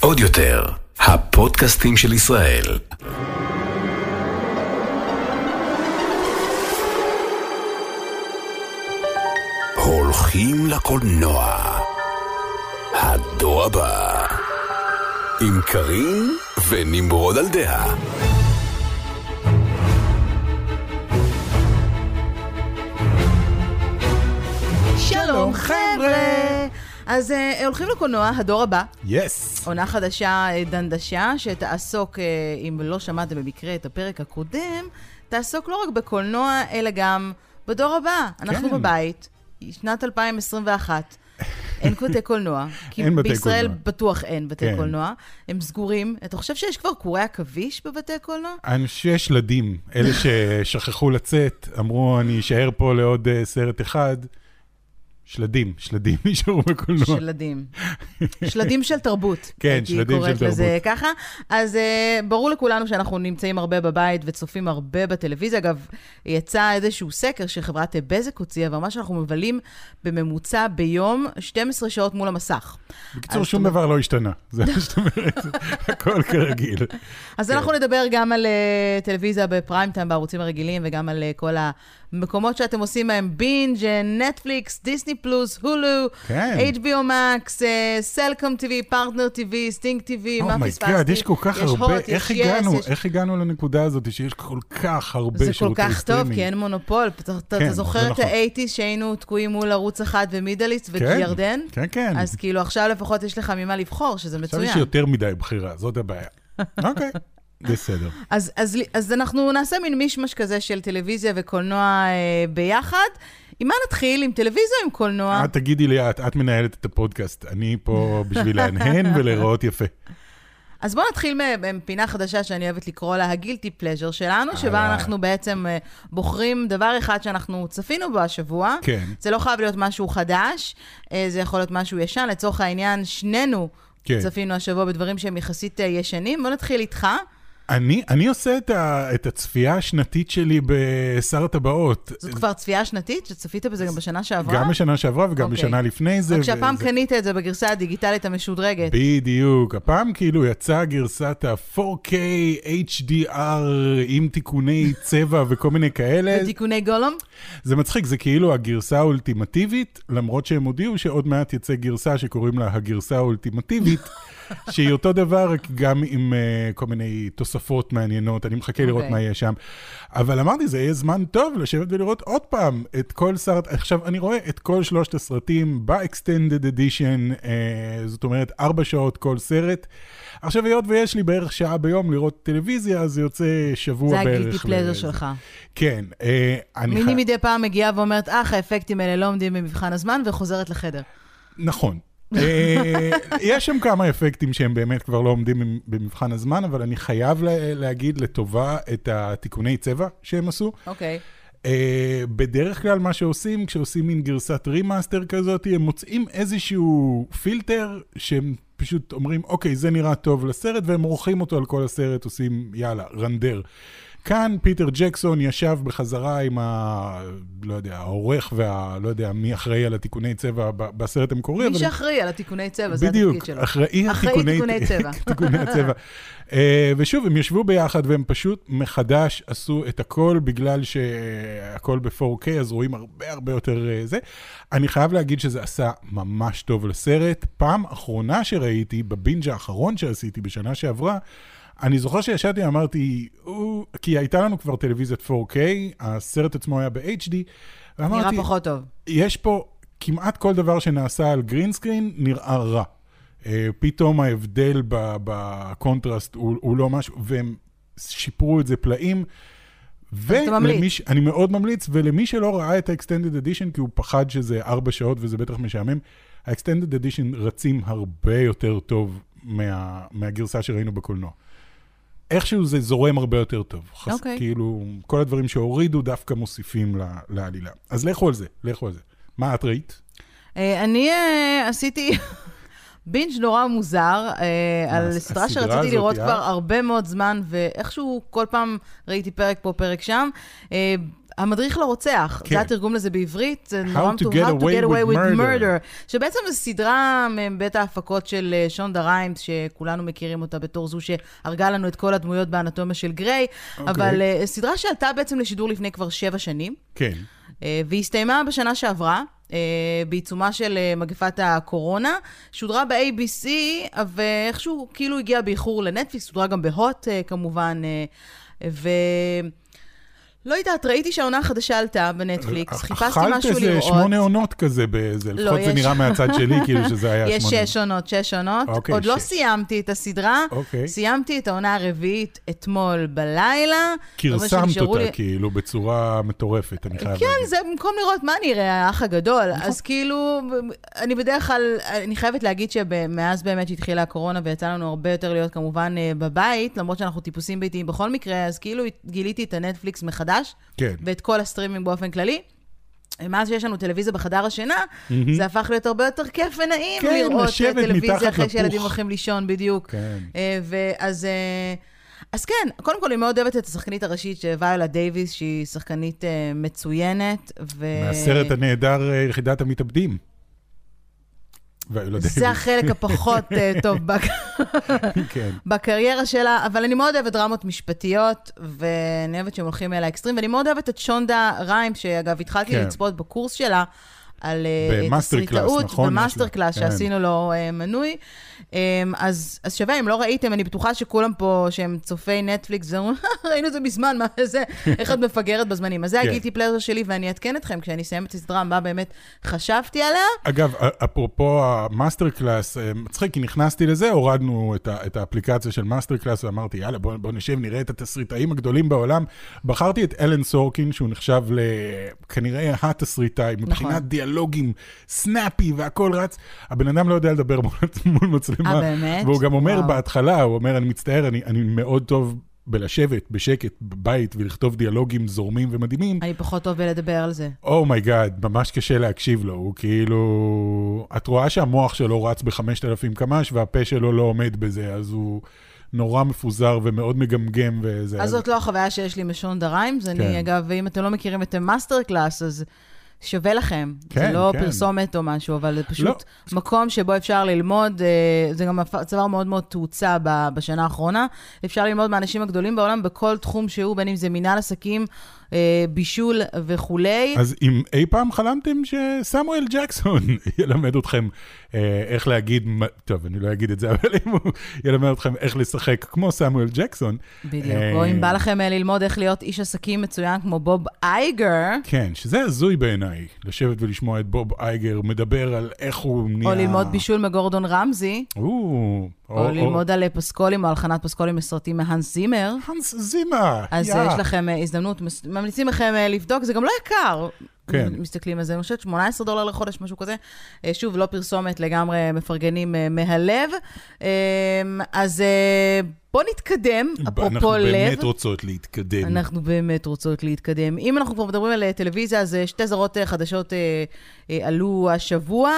עוד יותר, הפודקאסטים של ישראל. הולכים לקולנוע. הדור הבא. עם קארין ונמרוד על דעה. שלום חבר'ה! אז אה, הולכים לקולנוע, הדור הבא, יס. עונה חדשה, אה, דנדשה, שתעסוק, אה, אם לא שמעתם במקרה את הפרק הקודם, תעסוק לא רק בקולנוע, אלא גם בדור הבא. אנחנו כן. בבית, שנת 2021. אין בתי קולנוע. כי אין בתי בישראל קולנוע. בטוח אין בתי כן. קולנוע. הם סגורים. אתה חושב שיש כבר קורי עכביש בבתי קולנוע? אני חושב שיש שלדים, אלה ששכחו לצאת, אמרו, אני אשאר פה לעוד אה, סרט אחד. שלדים, שלדים נשארו בקולנוע. שלדים. שלדים של תרבות. כן, הייתי שלדים של קוראת לזה תרבות. ככה. אז uh, ברור לכולנו שאנחנו נמצאים הרבה בבית וצופים הרבה בטלוויזיה. אגב, יצא איזשהו סקר שחברת בזק הוציאה, ואמרה שאנחנו מבלים בממוצע ביום 12 שעות מול המסך. בקיצור, שום דבר לא השתנה. זה מה שאת אומרת, הכל כרגיל. אז כן. אנחנו נדבר גם על uh, טלוויזיה בפריים טיים בערוצים הרגילים, וגם על uh, כל המקומות שאתם עושים בהם בינג', נטפליקס, דיסני פלוס, הולו, כן. HBO מקס, סלקום TV, פרטנר TV, סטינג TV, מה פספסתי? oh my god, Oh יש כל כך יש הרבה, הוט, איך יש הגענו, יש- איך הגענו לנקודה הזאת שיש כל כך הרבה זה כל שירותי כך טוב, סטרימינג? כי אין מונופול. אתה אתה כן, זוכר את נכון. ה eighties שהיינו תקועים מול ערוץ אחד ו Middle East כן, וירדן? כן, כן. אז כאילו עכשיו לפחות יש לך ממה לבחור, שזה עכשיו מצוין. יש יותר מדי בחירה, זאת הבעיה. אוקיי, בסדר. אז, אז, אז אנחנו נעשה מין מישמש כזה של טלוויזיה וקולנוע אה, ביחד. עם מה נתחיל? עם טלוויזיה או עם קולנוע? את תגידי לי, את, את מנהלת את הפודקאסט, אני פה בשביל להנהן ולהיראות יפה. אז בואו נתחיל מפינה חדשה שאני אוהבת לקרוא לה הגילטי פלז'ר שלנו, שבה אהלן. אנחנו בעצם אה, בוחרים דבר אחד שאנחנו צפינו בו השבוע. כן. זה לא חייב להיות משהו חדש, אה, זה יכול להיות משהו ישן. לצורך העניין, שנינו כן. צפינו השבוע בדברים שהם יחסית אה, ישנים. בואו נתחיל איתך. אני, אני עושה את, ה, את הצפייה השנתית שלי בשר הטבעות. זאת כבר צפייה שנתית, שצפית בזה גם בשנה שעברה? גם בשנה שעברה וגם אוקיי. בשנה לפני זה. רק שהפעם וזה- קנית את זה בגרסה הדיגיטלית המשודרגת. בדיוק. הפעם כאילו יצאה גרסת ה-4K HDR עם תיקוני צבע וכל מיני כאלה. ותיקוני גולום? זה מצחיק, זה כאילו הגרסה האולטימטיבית, למרות שהם הודיעו שעוד מעט יצא גרסה שקוראים לה הגרסה האולטימטיבית, שהיא אותו דבר, רק גם עם uh, כל מיני תוספות מעניינות, אני מחכה לראות אוקיי. מה יהיה שם. אבל אמרתי, זה יהיה זמן טוב לשבת ולראות עוד פעם את כל סרט, עכשיו, אני רואה את כל שלושת הסרטים ב-extended edition, uh, זאת אומרת, ארבע שעות כל סרט. עכשיו, היות ויש לי בערך שעה ביום לראות טלוויזיה, אז זה יוצא שבוע זה בערך. הגילטי פלזר לזה. שלך. כן. אה, אני מיני חי- מדי פעם מגיעה ואומרת, אך, האפקטים האלה לא עומדים במבחן הזמן, וחוזרת לחדר. נכון. אה, יש שם כמה אפקטים שהם באמת כבר לא עומדים במבחן הזמן, אבל אני חייב לה- להגיד לטובה את התיקוני צבע שהם עשו. אוקיי. אה, בדרך כלל מה שעושים, כשעושים מין גרסת remaster כזאת, הם מוצאים איזשהו פילטר שהם פשוט אומרים, אוקיי, זה נראה טוב לסרט, והם עורכים אותו על כל הסרט, עושים, יאללה, render. כאן פיטר ג'קסון ישב בחזרה עם ה... לא יודע, העורך וה... לא יודע, מי אחראי על התיקוני צבע בסרט המקורי. מי אבל- שאחראי על התיקוני צבע, זה בדיוק, התפקיד שלו. אחראי אחראי התיקוני- תיקוני צבע. תיקוני הצבע. אה, ושוב, הם ישבו ביחד והם פשוט מחדש עשו את הכל בגלל שהכל ב-4K, אז רואים הרבה הרבה יותר אה, זה. אני חייב להגיד שזה עשה ממש טוב לסרט. פעם אחרונה שראיתי, בבינג' האחרון שעשיתי בשנה שעברה, אני זוכר שישבתי ואמרתי, כי הייתה לנו כבר טלוויזיית 4K, הסרט עצמו היה ב-HD, נראה ואמרתי, פחות טוב. יש פה כמעט כל דבר שנעשה על green screen נראה רע. אה, פתאום ההבדל בקונטרסט הוא, הוא לא משהו, והם שיפרו את זה פלאים. אתה ממליץ. ולמי ש- אני מאוד ממליץ, ולמי שלא ראה את ה-extended edition, כי הוא פחד שזה ארבע שעות וזה בטח משעמם, ה-extended edition רצים הרבה יותר טוב מה, מהגרסה שראינו בקולנוע. איכשהו זה זורם הרבה יותר טוב. חס- אוקיי. כאילו, כל הדברים שהורידו דווקא מוסיפים ל- לעלילה. אז לכו על זה, לכו על זה. מה את ראית? אה, אני אה, עשיתי בינג' נורא מוזר אה, על סדרה שרציתי לראות אה? כבר הרבה מאוד זמן, ואיכשהו כל פעם ראיתי פרק פה, פרק שם. אה, המדריך לרוצח, כן. זה התרגום לזה בעברית, זה נורא to מטוב, get away with murder. שבעצם זו סדרה מבית ההפקות של אה, שונדה ריימס, שכולנו מכירים אותה בתור זו שהרגה לנו את כל הדמויות באנטומיה של גריי, אוקיי. אבל אה, סדרה שעלתה בעצם לשידור לפני כבר שבע שנים. כן. אה, והיא הסתיימה בשנה שעברה, בעיצומה של מגפת הקורונה. שודרה ב-ABC, ואיכשהו כאילו הגיעה באיחור לנטפליקס, שודרה גם בהוט כמובן. ו... לא יודעת, ראיתי שהעונה החדשה עלתה בנטפליקס, חיפשתי משהו לראות. אכלת איזה שמונה עונות כזה באיזה, לא, לפחות זה יש- נראה מהצד שלי, כאילו שזה היה יש שמונה. שש עונות, שש עונות. אוקיי, עוד לא שש. סיימתי את הסדרה, אוקיי. סיימתי את העונה הרביעית אתמול בלילה. כרסמת אותה, לי- כאילו, בצורה מטורפת, אני חייב כן, להגיד. זה במקום לראות מה נראה, האח הגדול. נכון. אז כאילו, אני בדרך כלל, אני חייבת להגיד שמאז באמת שהתחילה הקורונה ויצא לנו הרבה יותר להיות כמובן אה, בבית, למרות שאנחנו טיפוסים ביתיים בכל מקרה, אז כאילו גיליתי את הנטפליקס מחדש, כן. ואת כל הסטרימינג באופן כללי. מאז שיש לנו טלוויזיה בחדר השינה, זה הפך להיות הרבה יותר כיף ונעים כן, לראות אה, טלוויזיה אחרי שילדים. הולכים לישון, בדיוק. כן. אה, ואז... אה, אז כן, קודם כל, אני מאוד אוהבת את השחקנית הראשית, שוויולה דייוויס, שהיא שחקנית מצוינת, ו... מהסרט הנהדר, יחידת המתאבדים. זה. החלק הפחות אה, טוב בק... כן. בקריירה שלה, אבל אני מאוד אוהבת דרמות משפטיות, ואני אוהבת שהם הולכים אל האקסטרים, ואני מאוד אוהבת את שונדה ריימס, שאגב, התחלתי כן. לצפות בקורס שלה. על אה, תסריטאות, נכון? ב MasterClass כן. שעשינו לו אה, מנוי. אה, אז, אז שווה, אם לא ראיתם, אני בטוחה שכולם פה, שהם צופי נטפליקס, זה אומרים, ראינו את זה מזמן, מה זה, איך את מפגרת בזמנים. אז זה כן. ה guilty pleasure שלי, ואני אעדכן אתכם כשאני אסיים את הסדרה, מה באמת חשבתי עליה. אגב, אפרופו ה MasterClass, אה, מצחיק, כי נכנסתי לזה, הורדנו את, ה, את האפליקציה של MasterClass, ואמרתי, יאללה, בוא, בוא נשב, נראה את התסריטאים הגדולים בעולם. בחרתי את ארון סורקין, שהוא נחשב לכנראה התסריטאי, מבחינת נכון. דיאלוגים, snappy והכל רץ. הבן אדם לא יודע לדבר מול, מצלמה. אה, באמת? והוא גם אומר וואו. בהתחלה, הוא אומר, אני מצטער, אני, אני מאוד טוב בלשבת בשקט בבית ולכתוב דיאלוגים זורמים ומדהימים. אני פחות טוב בלדבר על זה. Oh my God, ממש קשה להקשיב לו, הוא כאילו... את רואה שהמוח שלו רץ ב-5,000 קמ"ש והפה שלו לא עומד בזה, אז הוא נורא מפוזר ומאוד מגמגם וזה. אז זאת לא החוויה שיש לי משונדה ריימס. אני, כן. אגב, אם אתם לא מכירים את ה MasterClass, אז שווה לכם. כן, זה לא כן. פרסומת או משהו, אבל זה פשוט לא. מקום שבו אפשר ללמוד, אה, זה גם צבר מאוד מאוד תאוצה בשנה האחרונה. אפשר ללמוד מהאנשים הגדולים בעולם בכל תחום שהוא, בין אם זה מנהל עסקים, בישול וכולי. אז אם אי פעם חלמתם שסמואל ג'קסון ילמד אתכם אה, איך להגיד, טוב, אני לא אגיד את זה, אבל אם הוא ילמד אתכם איך לשחק כמו סמואל ג'קסון. בדיוק. אה, או אם בא לכם אה, ללמוד איך להיות איש עסקים מצוין כמו בוב אייגר, כן, שזה הזוי בעיניי, לשבת ולשמוע את בוב אייגר מדבר על איך הוא נהיה... או ללמוד בישול מגורדון רמזי, או, או ללמוד על אה, פסקולים או על הכנת פסקולים לסרטים מהאנס זימר. הנס זימה. אז יא. אה, יש לכם אה, הזדמנות, ממליצים לכם אה, לבדוק, זה גם לא יקר. כן. מסתכלים על זה, אני חושבת 18 דולר לחודש, משהו כזה. אה, שוב, לא פרסומת, לגמרי מפרגנים אה, מהלב. אה, אז בואו נתקדם, אפרופו אנחנו לב. באמת רוצות להתקדם. אנחנו באמת רוצות להתקדם. אם אנחנו כבר מדברים על טלוויזיה, אז שתי זרות חדשות עלו השבוע.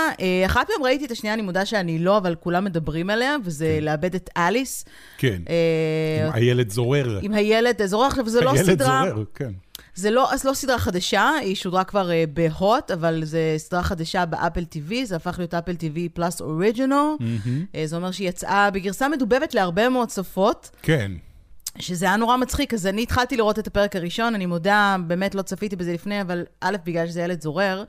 אחת מהן ראיתי את השנייה, אני מודה שאני לא, אבל כולם מדברים עליה, וזה לאבד את אליס. כן, אה, עם הילד זורר. עם הילד, זורר עכשיו, זה לא הילד סדרה... זורר, כן. זה לא, אז לא סדרה חדשה, היא שודרה כבר uh, בהוט, אבל זו סדרה חדשה באפל TV, זה הפך להיות אפל TV פלאס אוריג'ינל. Uh, זה אומר שהיא יצאה בגרסה מדובבת להרבה מאוד שפות, כן. שזה היה נורא מצחיק. אז אני התחלתי לראות את הפרק הראשון, אני מודה, באמת לא צפיתי בזה לפני, אבל א', בגלל שזה ילד זורר.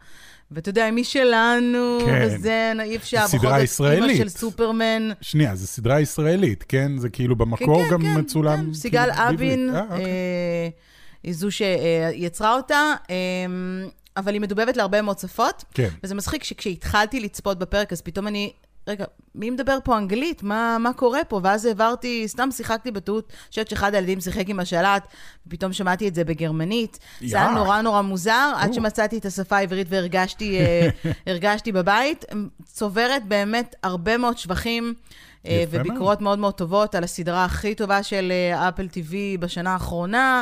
ואתה יודע, מי שלנו, כן. וזה, אי אפשר, סדרה זאת, אימא ישראלית. של סופרמן. שנייה, זו סדרה ישראלית, כן? זה כאילו כן, במקור כן, גם כן, מצולם. כן. סיגל כאילו. אבין, אה, אוקיי. אה, היא זו שיצרה אותה, אה, אבל היא מדובבת להרבה מאוד שפות. כן. וזה מצחיק שכשהתחלתי לצפות בפרק, אז פתאום אני, רגע, מי מדבר פה אנגלית? מה, מה קורה פה? ואז העברתי, סתם שיחקתי בטעות, אני חושבת שאחד הילדים שיחק עם השלט, ופתאום שמעתי את זה בגרמנית. זה היה. נורא נורא מוזר, עד או. שמצאתי את השפה העברית והרגשתי אה, הרגשתי בבית. צוברת באמת הרבה מאוד שבחים. אה. וביקורות מאוד מאוד טובות על הסדרה הכי טובה של אה, אפל TV בשנה האחרונה.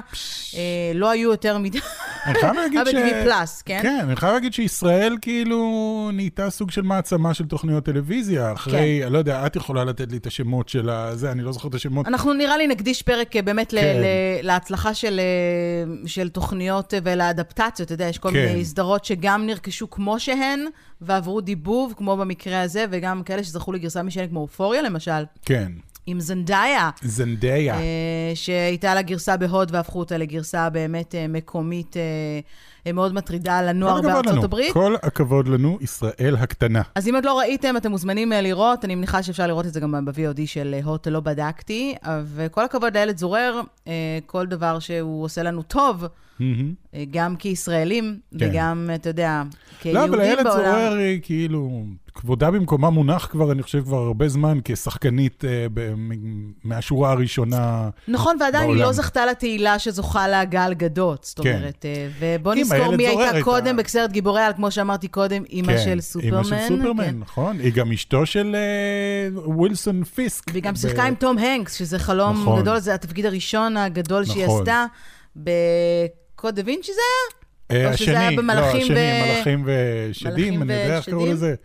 אה, לא היו יותר מדי, אני חייב להגיד ש... ב-TV פלאס, כן? כן, אני חייב להגיד שישראל כאילו נהייתה סוג של מעצמה של תוכניות טלוויזיה. אחרי, כן. אני לא יודע, את יכולה לתת לי את השמות של הזה, אני לא זוכר את השמות. אנחנו נראה לי נקדיש פרק אה, באמת כן. להצלחה של, אה, תוכניות אה, ולאדפטציות. אתה יודע, יש כל כן. מיני סדרות שגם נרכשו כמו שהן, ועברו דיבוב, כמו במקרה הזה, וגם כאלה שזכו לגרסה משנה כמו אופוריה, למשל, כן, עם זנדאיה. זנדיה. אה, שהייתה לה גרסה בהוד והפכו אותה לגרסה באמת אה, מקומית אה, מאוד מטרידה לנוער בארצות לנו. הברית. כל הכבוד לנו, ישראל הקטנה. אז אם עוד לא ראיתם, אתם מוזמנים אה, לראות, אני מניחה שאפשר לראות את זה גם ב-VOD של אה, הוט לא בדקתי, וכל הכבוד לילד זורר, אה, כל דבר שהוא עושה לנו טוב. אה, גם כישראלים, כן. וגם, אתה יודע, לא, כיהודים אבל איילת בעולם. זורר היא כאילו, כבודה במקומה מונח כבר, אני חושב, כבר הרבה זמן כשחקנית אה, ב- מ- מהשורה הראשונה. נכון, ועדיין היא בעולם. לא זכתה לתהילה שזוכה להגה על גדות. זאת כן. אומרת, אה, ובוא אם נזכור איילת מי הייתה הייתה- קודם בסרט גיבורי על, כמו שאמרתי קודם, אימא כן, של סופרמן. אימא של סופרמן, כן. נכון. היא גם אשתו של אה, ווילסון פיסק. והיא גם ב- שיחקה עם תום הנקס, שזה חלום נכון. גדול, זה התפקיד הראשון הגדול שהיא נכון. עשתה. בקוד דה וינצ'י זה אה, או שזה היה השני, במלאכים לא, השני, ו- מלאכים ושדים, מלאכים אני יודע איך קראו? לזה.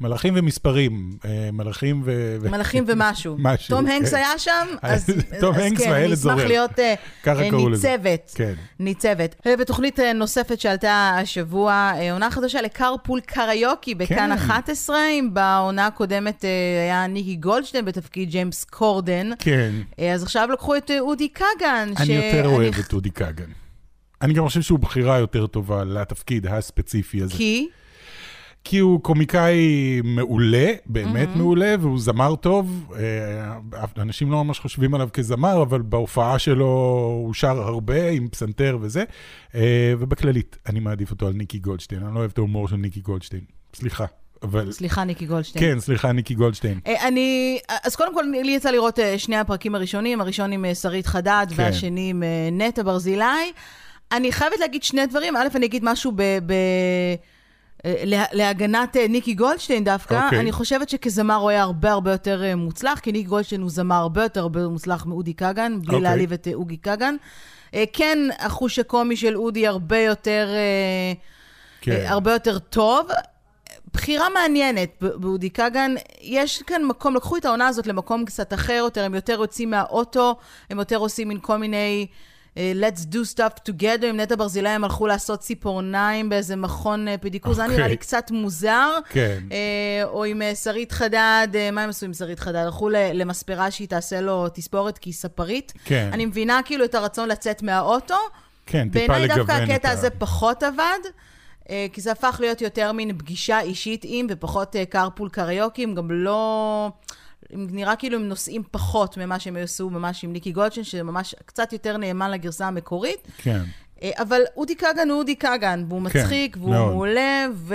מלאכים ומספרים, אה, מלאכים ו... מלאכים ומשהו. משהו, תום הנקס כן. היה שם, אז תום הנקס כן, והילד אני אשמח זורר. להיות אה, אה. ניצבת. כן. ניצבת. אה, בתוכנית אה, נוספת שעלתה השבוע, אה, עונה חדשה לקרפול קריוקי בכאן כן. 11, אם בעונה הקודמת אה, היה ניקי גולדשטיין בתפקיד ג'יימס קורדן. כן. אה, אז עכשיו לקחו את אה, אודי כגן. אני יותר אוהב את אודי כגן. אני גם חושב שהוא בחירה יותר טובה לתפקיד הספציפי הזה. כי? כי הוא קומיקאי מעולה, באמת מעולה, והוא זמר טוב. אה, אנשים לא ממש חושבים עליו כזמר, אבל בהופעה שלו הוא שר הרבה עם פסנתר וזה. אה, ובכללית, אני מעדיף אותו על ניקי גולדשטיין. אני לא אוהב את ההומור של ניקי גולדשטיין. סליחה, אבל... סליחה, ניקי גולדשטיין. כן, סליחה, ניקי גולדשטיין. אה, אני, אז קודם כל, לי יצא לראות שני הפרקים הראשונים, הראשון עם שרית חדד כן. והשני עם נטע ברזילי. אני חייבת להגיד שני דברים. א', אני אגיד משהו ב... ב לה- להגנת אה, ניקי גולדשטיין דווקא, אוקיי. אני חושבת שכזמר הוא היה הרבה הרבה יותר אה, מוצלח, כי ניקי גולדשטיין הוא זמר הרבה יותר הרבה מוצלח מאודי כגן, בלי אוקיי. להעליב את אה, אוגי כגן. אה, כן, החוש הקומי של אודי הרבה יותר... אה, כן. אה, הרבה יותר טוב. בחירה מעניינת באודי כגן. יש כאן מקום, לקחו את העונה הזאת למקום קצת אחר יותר, הם יותר יוצאים מהאוטו, הם יותר עושים מין כל מיני... אה, let's do stuff together, עם נטע ברזילי הם הלכו לעשות ציפורניים באיזה מכון אה, פדיקור, זה היה נראה אוקיי. לי קצת מוזר. כן. אה, או עם שרית חדד, מה הם עשו עם שרית חדד? הלכו למספרה שהיא תעשה לו תספורת כי היא ספרית. כן. אני מבינה כאילו את הרצון לצאת מהאוטו. כן, טיפה בעיניי לגוון דווקא את הקטע ה- הזה פחות עבד, כי זה הפך להיות יותר מין פגישה אישית עם, ופחות קרפול קריוקי, הם גם לא... נראה כאילו הם נוסעים פחות ממה שהם עשו ממש עם ניקי גולדשטיין, שממש קצת יותר נאמן לגרסה המקורית. כן. אה, אבל אודי כגן הוא אודי כגן, והוא כן, מצחיק, והוא מאוד. מעולה, ו...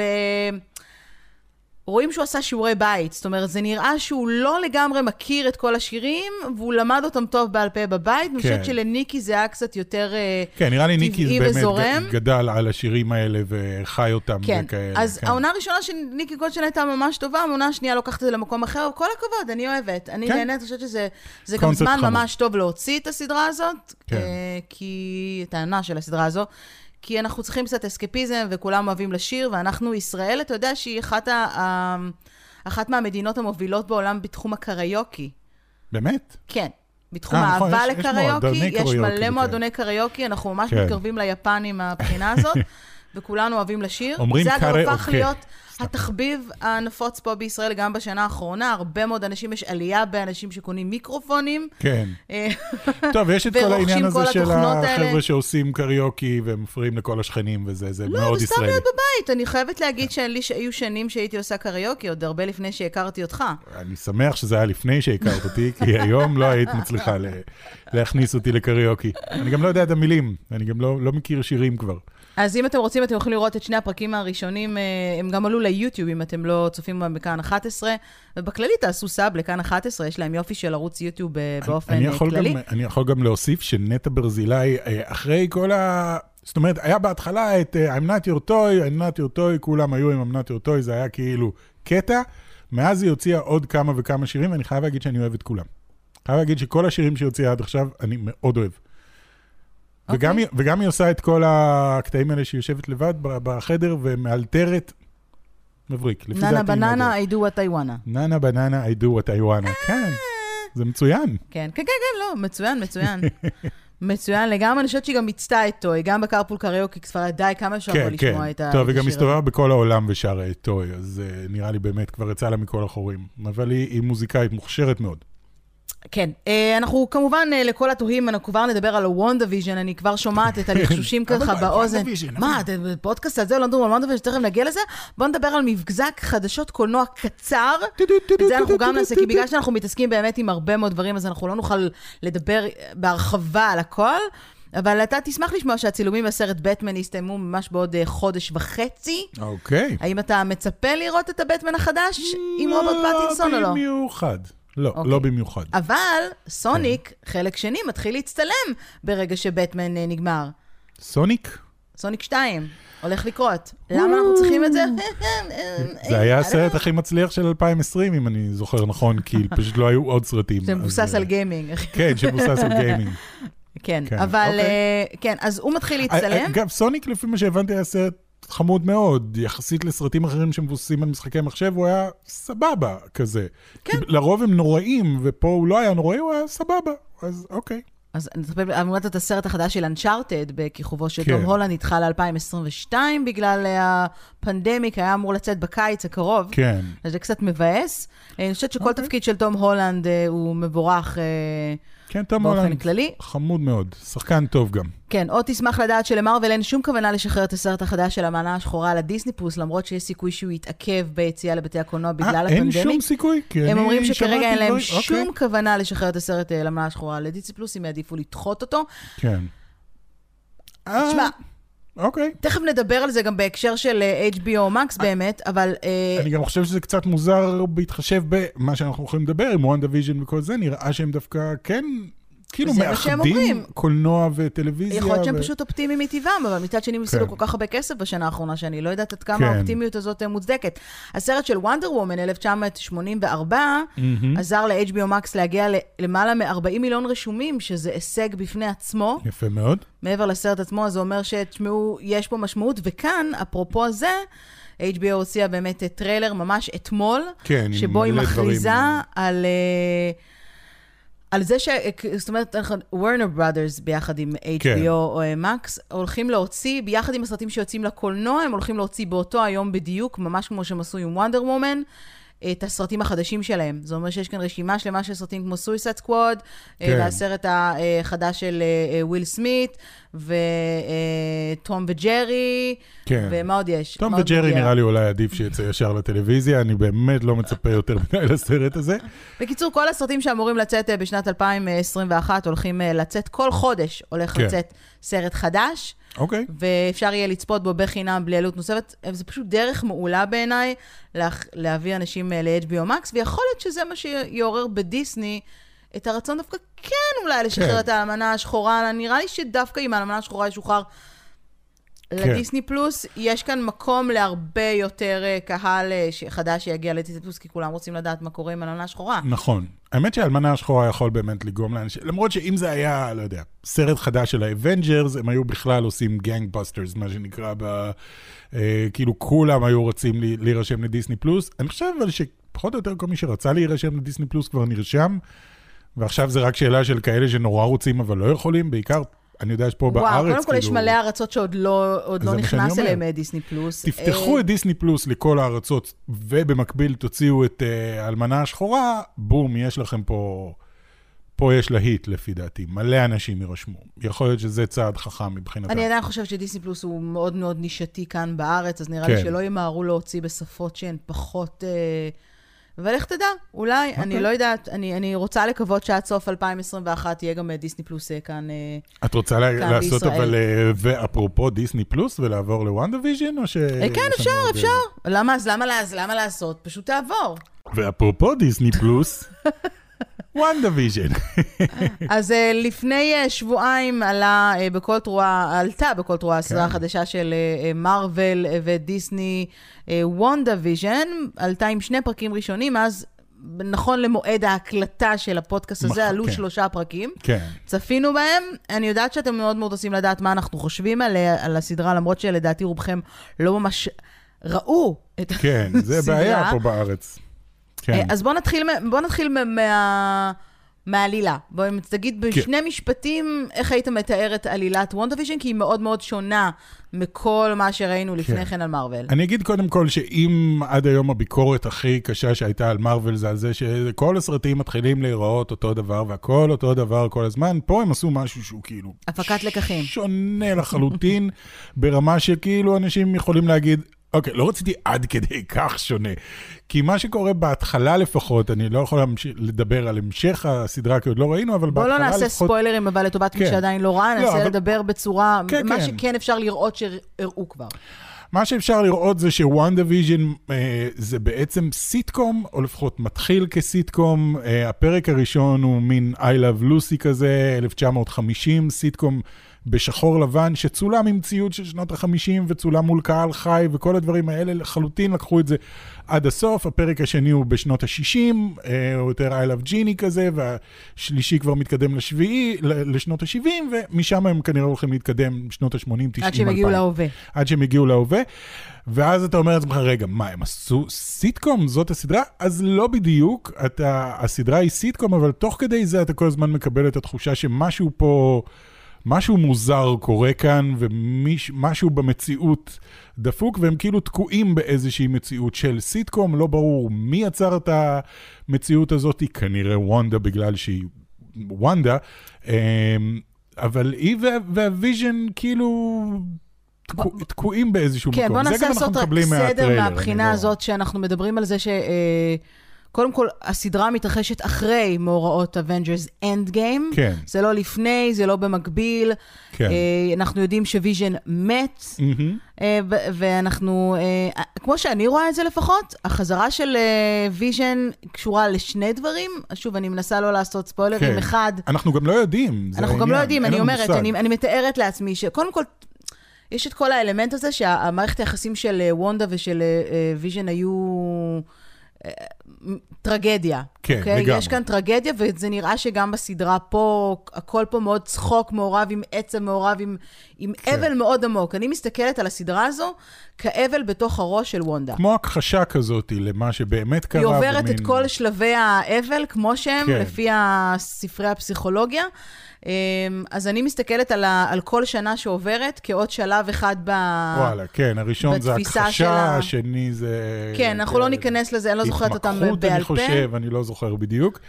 רואים שהוא עשה שיעורי בית, זאת אומרת, זה נראה שהוא לא לגמרי מכיר את כל השירים, והוא למד אותם טוב בעל פה בבית. אני חושבת שלניקי זה היה קצת יותר אה, כן, נראה לי ניקי טבעי באמת וזורם. גדל על השירים האלה וחי אותם כן, וכאלה. אז כן. העונה הראשונה של ניקי גולדשטיין הייתה ממש טובה, העונה השנייה לוקחת את זה למקום אחר, כל הכבוד, אני אוהבת. אני כן. נהנית, אני חושבת שזה זה גם זמן חמוד. ממש טוב להוציא את הסדרה הזאת, כן. אה, כי... את העונה של הסדרה הזו. כי אנחנו צריכים קצת אסקפיזם, וכולם אוהבים לשיר, ואנחנו, ישראל, אתה יודע שהיא אחת, ה, אחת מהמדינות המובילות בעולם בתחום הקריוקי. באמת? כן. בתחום אה, נכון, האהבה יש- יש לקריוקי, יש קריוקי מלא. מועדוני קריוקי, אנחנו ממש כן. מתקרבים ליפנים מהבחינה הזאת, וכולנו אוהבים לשיר. אומרים זה אגב הפך קריוקי. להיות התחביב הנפוץ פה בישראל גם בשנה האחרונה. הרבה מאוד אנשים, יש עלייה באנשים שקונים מיקרופונים. כן. אה, טוב, יש את כל העניין הזה כל של. החבר'ה שעושים קריוקי ומפריעים לכל השכנים וזה, זה לא, מאוד ישראלי. להיות בבית. אני חייבת להגיד שלי שהיו שנים שהייתי עושה קריוקי, עוד הרבה לפני שהכרתי אותך. אני שמח שזה היה לפני שהכרת אותי, כי היום לא היית מצליחה להכניס אותי לקריוקי. אני גם לא יודע את המילים, אני גם לא לא מכיר שירים כבר. אז אם אתם רוצים, אתם יכולים לראות את שני הפרקים הראשונים, אה, הם גם עלו ליוטיוב, אם אתם לא צופים בכאן 11, ובכללי תעשו סאב לכאן 11, יש להם יופי של ערוץ יוטיוב אה, באופן אני אה, כללי. גם, אני יכול גם להוסיף שנטע ברזילי, אה, אחרי כל ה... זאת אומרת, היה בהתחלה את I'm not your toy, I'm not your toy, כולם היו עם I'm not your toy, זה היה כאילו קטע. מאז היא הוציאה עוד כמה וכמה שירים, ואני חייב להגיד שאני אוהב את כולם. חייב להגיד שכל השירים שהיא הוציאה עד עכשיו, אני מאוד אוהב. וגם, אוקיי. היא, וגם היא עושה את כל הקטעים האלה שהיא יושבת לבד בחדר ומאלתרת. מבריק. Nana. Banana, I do what I wanna. Nana banana, I do what I wanna. כן, זה מצוין. כן, כן, כן, כן, לא, מצוין, מצוין. מצוין לגמרי, אני חושבת שהיא גם מיצתה את Toy, גם ב Carpool Karaoke, כבר די, כמה כן, לא כן. לשמוע את ה- טוב, היא גם השיר הסתובבה. בכל העולם ושרה את Toy, אז אה, נראה לי באמת כבר יצא לה מכל החורים. אבל היא, היא מוזיקאית מוכשרת מאוד. כן, אה, אנחנו כמובן, אה, לכל התוהים, אנחנו כבר נדבר על הוונדה ויז'ן, אני כבר שומעת את הלחשושים ככה מה, באוזן. מה, אתם בפודקאסט הזה לא נדבר על וונדה ויז'ן, תכף נגיע לזה? בואו נדבר על מבזק חדשות קולנוע קצר. את זה אנחנו גם נעשה, כי בגלל שאנחנו מתעסקים באמת עם הרבה מאוד דברים, אז אנחנו לא נוכל לדבר בהרחבה על הכל. אבל אתה תשמח לשמוע שהצילומים בסרט בטמן יסתיימו ממש בעוד אה, חודש וחצי. אוקיי. האם אתה מצפה לראות את הבטמן החדש עם רוברט פטינסון או לא? במיוחד. לא, אוקיי. לא במיוחד. אבל סוניק, חלק שני, מתחיל להצטלם ברגע שבטמן אה, נגמר. סוניק? סוניק 2, הולך לקרות. למה אנחנו צריכים את זה? זה היה הסרט הכי מצליח של 2020, אם אני זוכר נכון, כי פשוט לא היו עוד סרטים. זה אז, מבוסס אה, על גיימינג. כן, שמבוסס על גיימינג. כן, כן, אבל אוקיי. אה, כן, אז הוא מתחיל להצטלם. אגב, סוניק, לפי מה שהבנתי, היה סרט חמוד מאוד, יחסית לסרטים אחרים שמבוססים על משחקי מחשב, הוא היה סבבה כזה. כן. כי לרוב הם נוראים, ופה הוא לא היה נוראי, הוא היה סבבה. אז אוקיי. אז נצפה אמרת את הסרט החדש של אנצ'ארטד, בכיכובו של כן. תום הולנד, נדחה ל-2022 בגלל הפנדמיק, היה אמור לצאת בקיץ הקרוב. כן. אז זה קצת מבאס. אני חושבת שכל אוקיי. תפקיד של תום הולנד אה, הוא מבורך אה, כן, תום הולנד. כללי. חמוד מאוד. שחקן טוב גם. כן, עוד תשמח לדעת שלמארוול אין שום כוונה לשחרר את הסרט החדש של האלמנה השחורה על הדיסני פלוס, למרות שיש סיכוי שהוא יתעכב ביציאה לבתי הקולנוע בגלל אה, ה pandemic. אין שום סיכוי? כי הם אני אומרים שכרגע אין להם שום אוקיי. כוונה לשחרר את הסרט אה, האלמנה השחורה לדיסני פלוס, הם יעדיפו לדחות אותו. כן. אה, תשמע, אוקיי. תכף נדבר על זה גם בהקשר של אה, HBO Max באמת, אבל... אה, אני גם חושב שזה קצת מוזר בהתחשב במה שאנחנו יכולים לדבר עם וונדה ויז'ן וכל זה, נראה שהם דווקא כן, כאילו מאחדים. קולנוע וטלוויזיה. יכול להיות שהם ו- פשוט אופטימיים מטבעם, אבל מצד שני הם הפסידו כן. כל כך הרבה כסף בשנה האחרונה, שאני לא יודעת עד כמה כן. האופטימיות הזאת אה, מוצדקת. הסרט של וונדר וומן, 1984, מהמם. עזר ל-HBO Max להגיע למעלה מ-40 מיליון רשומים, שזה הישג בפני עצמו. יפה מאוד. מעבר לסרט עצמו, זה אומר שתשמעו, יש פה משמעות. וכאן, אפרופו זה, HBO הוציאה באמת טריילר ממש אתמול, כן, שבו היא מכריזה דברים. על... אה, על זה ש... זאת אומרת, וורנר ברודרס ביחד עם כן. HBO Max, הולכים להוציא, ביחד עם הסרטים שיוצאים לקולנוע, הם הולכים להוציא באותו היום בדיוק, ממש כמו שהם עשו עם וונדר וומן, את הסרטים החדשים שלהם. זה אומר שיש כאן רשימה שלמה של סרטים כמו Suicide Squad, כן. והסרט החדש של אה, אה, וויל סמית, וטום וג'רי, כן. ומה עוד יש? עוד וג'רי מגיע? נראה לי אולי עדיף שיצא ישר לטלוויזיה, אני באמת לא מצפה יותר מדי לסרט הזה. בקיצור, כל הסרטים שאמורים לצאת אה, בשנת 2021 הולכים אה, לצאת, כל חודש הולך כן. לצאת סרט חדש, אוקיי. ואפשר יהיה לצפות בו בחינם בלי עלות נוספת. זה פשוט דרך מעולה בעיניי להח- להביא אנשים אה, ל-HBO Max, ויכול להיות שזה מה שיעורר בדיסני את הרצון דווקא כן אולי לשחרר כן. את האלמנה השחורה. נראה לי שדווקא אם האלמנה השחורה ישוחרר. לדיסני פלוס, יש כאן מקום להרבה יותר אה, קהל אה, חדש שיגיע לדיסני פלוס, כי כולם רוצים לדעת מה קורה עם האלמנה השחורה. נכון. האמת שהאלמנה השחורה יכול באמת לגרום לאנשים, למרות שאם זה היה, לא יודע, סרט חדש של האבנג'רס, הם היו בכלל עושים gangbusters, מה שנקרא, ב, אה, כאילו כולם היו רוצים להירשם לדיסני פלוס. אני חושב אבל שפחות או יותר כל מי שרצה להירשם לדיסני פלוס כבר נרשם, ועכשיו זה רק שאלה של כאלה שנורא רוצים אבל לא יכולים, בעיקר, אני יודע שפה בארץ, וואו, קודם כל יש כאילו, מלא ארצות שעוד לא, לא נכנס. אליהם אה, דיסני פלוס. תפתחו אה, את דיסני פלוס לכל הארצות, ובמקביל תוציאו את אה, האלמנה השחורה, בום, יש לכם פה, פה יש להיט לפי דעתי, מלא אנשים יירשמו. יכול להיות שזה צעד חכם מבחינתם. אני עדיין חושבת שדיסני פלוס הוא מאוד מאוד נישתי כאן בארץ, אז נראה לי כן. שלא ימהרו להוציא בשפות שהן פחות... אה, איך תדע, אולי, אני אוקיי. לא יודעת, אני, אני רוצה לקוות שעד סוף 2021 יהיה גם אה, דיסני פלוס אה, כאן. אה, את רוצה לה, לעשות בישראל. אבל, ואפרופו דיסני פלוס, ולעבור לוונדה ויז'ן, או ש... כן, אפשר, אפשר. למה, אז למה, אז למה לעשות? פשוט תעבור. ואפרופו דיסני פלוס, וונדה ויז'ן. אז אה, לפני אה, שבועיים עלה בכל תרועה, עלתה בכל תרועה הסדרה כן. החדשה של מארוול ודיסני וונדה ויז'ן, עלתה עם שני פרקים ראשונים, אז נכון למועד ההקלטה של הפודקאסט הזה, עלו כן. שלושה פרקים. כן. צפינו בהם, אני יודעת שאתם מאוד מאוד רוצים לדעת מה אנחנו חושבים על, על הסדרה, למרות שלדעתי רובכם לא ממש ראו את כן, זה הסדרה. בעיה פה בארץ. כן. אה, אז בואו נתחיל, בוא נתחיל מה... מהעלילה. בואי תגיד כן. בשני משפטים איך היית מתאר את עלילת וונדוויז'ן, כי היא מאוד מאוד שונה מכל מה שראינו לפני כן. כן על מארוול. אני אגיד קודם כל שאם עד היום הביקורת הכי קשה שהייתה על מארוול זה על זה שכל הסרטים מתחילים להיראות אותו דבר והכל אותו דבר כל הזמן, פה הם עשו משהו שהוא כאילו... הפקת לקחים. שונה לחלוטין, ברמה שכאילו אנשים יכולים להגיד, אוקיי, לא רציתי עד כדי כך שונה. כי מה שקורה בהתחלה לפחות, אני לא יכול להמשיך, לדבר על המשך הסדרה, כי עוד לא ראינו, אבל בהתחלה לא לפחות... נעשה ספוילרים, אבל לטובת מי כן. שעדיין לא ראה, לא, ננסה אבל- לדבר בצורה, כן, מה כן. שכן אפשר לראות שהראו כבר. מה שאפשר לראות זה שוונדה ויז'ן אה, זה בעצם סיטקום, או לפחות מתחיל כסיטקום. אה, הפרק הראשון הוא מין I Love Lucy כזה, 1950, סיטקום בשחור לבן, שצולם עם ציוד של שנות ה-50 וצולם מול קהל חי, וכל הדברים האלה לחלוטין לקחו את זה עד הסוף. הפרק השני הוא בשנות ה-60, אה, הוא יותר I Love Genie כזה, והשלישי כבר מתקדם לשביעי, לשנות ה-70, ומשם הם כנראה הולכים להתקדם שנות ה-80, 90, 2000. עד שהם יגיעו להווה. עד שהם הגיעו להווה, ואז אתה אומר לעצמך, רגע, מה, הם עשו סיטקום? זאת הסדרה? אז לא בדיוק, אתה, הסדרה היא סיטקום, אבל תוך כדי זה אתה כל הזמן מקבל את התחושה שמשהו פה, משהו מוזר קורה כאן, ומשהו במציאות דפוק, והם כאילו תקועים באיזושהי מציאות של סיטקום, לא ברור מי יצר את המציאות הזאת, כנראה וונדה בגלל שהיא וונדה, אמ, אבל היא וה- והוויז'ן כאילו... תקוע- תקועים באיזשהו כן, מקום. בוא ננסה גם אנחנו לעשות רק סדר מהבחינה לא- הזאת שאנחנו מדברים על זה ש... אה, קודם כל, הסדרה מתרחשת אחרי מאורעות Avengers End Game. כן. זה לא לפני, זה לא במקביל. כן. אה, אנחנו יודעים שוויז'ן מת, מהמם. אה, ו- ואנחנו, אה, כמו שאני רואה את זה לפחות, החזרה של אה, ויז'ן קשורה לשני דברים. שוב, אני מנסה לא לעשות ספוילרים. כן. אחד, אנחנו גם לא יודעים, זה אנחנו גם לא העניין, יודעים, אני אומרת. אני, אני מתארת לעצמי שקודם כל, יש את כל האלמנט הזה שהמערכת היחסים של אה, וונדה ושל אה, אה, ויז'ן היו אה, מ- טרגדיה. כן, אוקיי? לגמרי. יש כאן טרגדיה, וזה נראה שגם בסדרה פה, הכל פה מאוד צחוק מעורב עם עצם, מעורב עם, עם כן. אבל מאוד עמוק. אני מסתכלת על הסדרה הזו כאבל בתוך הראש של וונדה. כמו הכחשה כזאת למה שבאמת קרה. היא עוברת במין- את כל שלבי האבל, כמו שהם, כן. לפי ספרי הפסיכולוגיה. אמ, אז אני מסתכלת על, ה, על כל שנה שעוברת כעוד שלב אחד ב... וואלה, כן, הראשון זה הכחשה, השני זה... כן, אנחנו לא ניכנס לזה, אני לא זוכרת אותם התמקחות, בעל אני פה. חושב, אני לא זוכר בדיוק.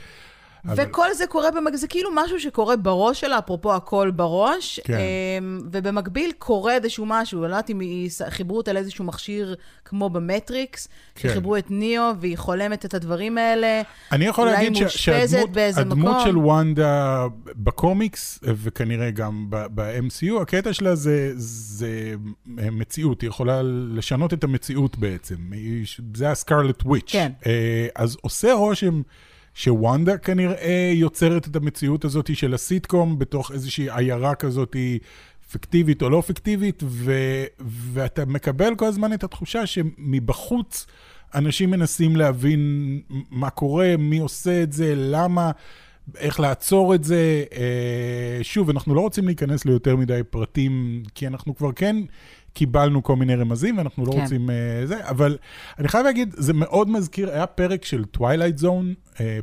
אבל- וכל זה קורה, במק... זה כאילו משהו שקורה בראש שלה, אפרופו הכל בראש, כן. אמ, ובמקביל קורה איזשהו משהו, אני לא יודעת אם היא- חיברו אותה לאיזשהו מכשיר כמו במטריקס, כן. שחיברו את ניאו, והיא חולמת את הדברים האלה. אני יכול להגיד ש- שהדמות. של וונדה בקומיקס, וכנראה גם ב-MCU, הקטע שלה זה, זה מציאות, היא יכולה לשנות את המציאות בעצם. זה הסקרלט וויץ'. כן. אה, אז עושה רושם שוונדה כנראה יוצרת את המציאות הזאת של הסיטקום בתוך איזושהי עיירה כזאת פיקטיבית או לא פיקטיבית, ו, ואתה מקבל כל הזמן את התחושה שמבחוץ אנשים מנסים להבין מה קורה, מי עושה את זה, למה, איך לעצור את זה. אה, שוב, אנחנו לא רוצים להיכנס ליותר מדי פרטים, כי אנחנו כבר כן קיבלנו כל מיני רמזים, ואנחנו לא כן. רוצים אה, זה, אבל אני חייב להגיד, זה מאוד מזכיר, היה פרק של Twilight Zone,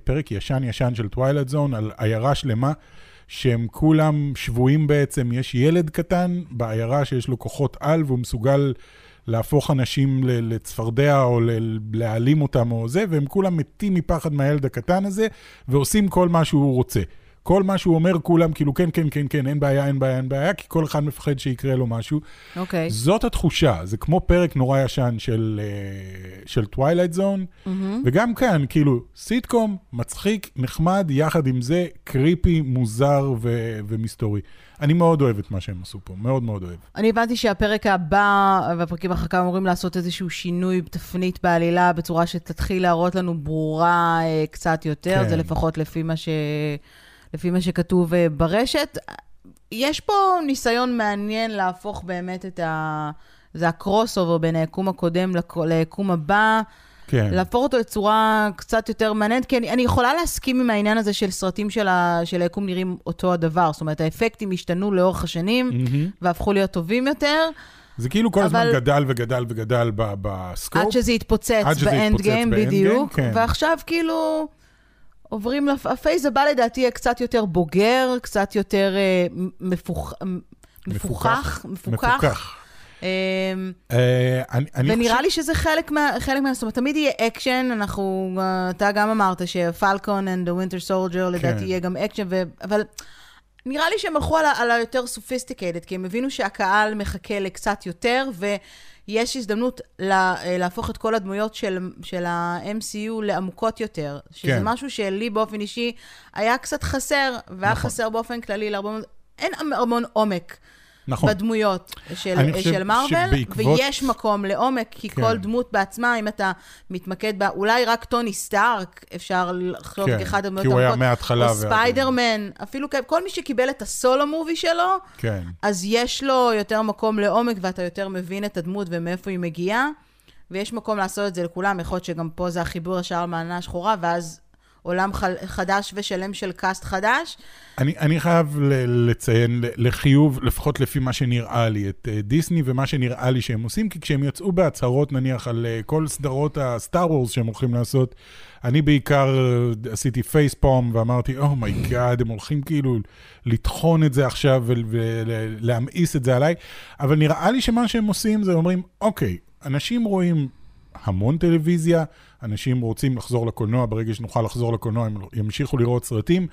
פרק ישן-ישן של Twilight Zone, על עיירה שלמה. שהם כולם שבויים בעצם, יש ילד קטן בעיירה שיש לו כוחות על והוא מסוגל להפוך אנשים לצפרדע או להעלים אותם או זה, והם כולם מתים מפחד מהילד הקטן הזה, ועושים כל מה שהוא רוצה. כל מה שהוא אומר, כולם כאילו, כן, כן, כן, כן, אין בעיה, אין בעיה, אין בעיה, כי כל אחד מפחד שיקרה לו משהו. אוקיי. זאת התחושה, זה כמו פרק נורא ישן של, אה, של Twilight Zone, וגם כאן, כאילו, סיטקום, מצחיק, נחמד, יחד עם זה, קריפי, מוזר ו- ומסתורי. אני מאוד אוהב את מה שהם עשו פה, מאוד מאוד אוהב. אני הבנתי שהפרק הבא והפרקים אחר כך אמורים לעשות איזשהו שינוי תפנית בעלילה בצורה שתתחיל להראות לנו ברורה אה, קצת יותר, כן. זה לפחות לפי מה, ש... לפי מה שכתוב אה, ברשת. יש פה ניסיון מעניין להפוך באמת את ה... זה הקרוס אובר בין היקום הקודם ליקום הבא. כן. להפוך אותו לצורה קצת יותר מעניינת, כי אני, אני יכולה להסכים עם העניין הזה של סרטים של, ה, של היקום נראים אותו הדבר. זאת אומרת, האפקטים השתנו לאורך השנים, מהמם. והפכו להיות טובים יותר, זה כאילו כל הזמן אבל- גדל וגדל וגדל ב scope. עד שזה יתפוצץ ב Endgame, בדיוק. כן. ועכשיו כאילו עוברים, לפ... ה phase הבא לדעתי יהיה קצת יותר בוגר, קצת יותר אה, מפוח... מפוכח, מפוכח. מפוקח. אמ, אה, אני אני ונראה חושב... לי שזה חלק מה... חלק מה... זאת אומרת, תמיד יהיה אקשן, אנחנו... אה, אתה גם אמרת ש Falcon and the Winter Soldier, לדעתי יהיה גם אקשן, ו... אבל נראה לי שהם הלכו על, ה- על היותר sophisticated, כי הם הבינו שהקהל מחכה לקצת יותר, ויש הזדמנות לה, אה, להפוך את כל הדמויות של, של ה-MCU לעמוקות יותר, שזה כן. משהו שלי באופן אישי היה קצת חסר, והיה נכון. חסר באופן כללי להרבה מאוד... אין המון עומק. נכון. בדמויות של, של מארוול, שבעקבות- ויש מקום לעומק, כי כן. כל דמות בעצמה, אם אתה מתמקד בה, אולי רק טוני סטארק, אפשר לחשוב כן, כאחד הדמויות כי הוא היה מההתחלה או ועד- ספיידרמן, אפילו כל מי שקיבל את ה solo movie שלו, כן. אז יש לו יותר מקום לעומק, ואתה יותר מבין את הדמות ומאיפה היא מגיעה, ויש מקום לעשות את זה לכולם, יכול להיות שגם פה זה החיבור ישר למענה השחורה, ואז עולם חדש ושלם של cast חדש. אני, אני חייב לציין לחיוב, לפחות לפי מה שנראה לי, את אה, דיסני ומה שנראה לי שהם עושים, כי כשהם יצאו בהצהרות נניח על אה, כל סדרות ה Star Wars שהם הולכים לעשות, אני בעיקר אה, עשיתי facepalm ואמרתי, oh my god, הם הולכים כאילו לטחון את זה עכשיו ולהמאיס את זה עליי, אבל נראה לי שמה שהם עושים זה אומרים, אוקיי, אנשים רואים המון טלוויזיה, אנשים רוצים לחזור לקולנוע, ברגע שנוכל לחזור לקולנוע הם ימשיכו לראות סרטים.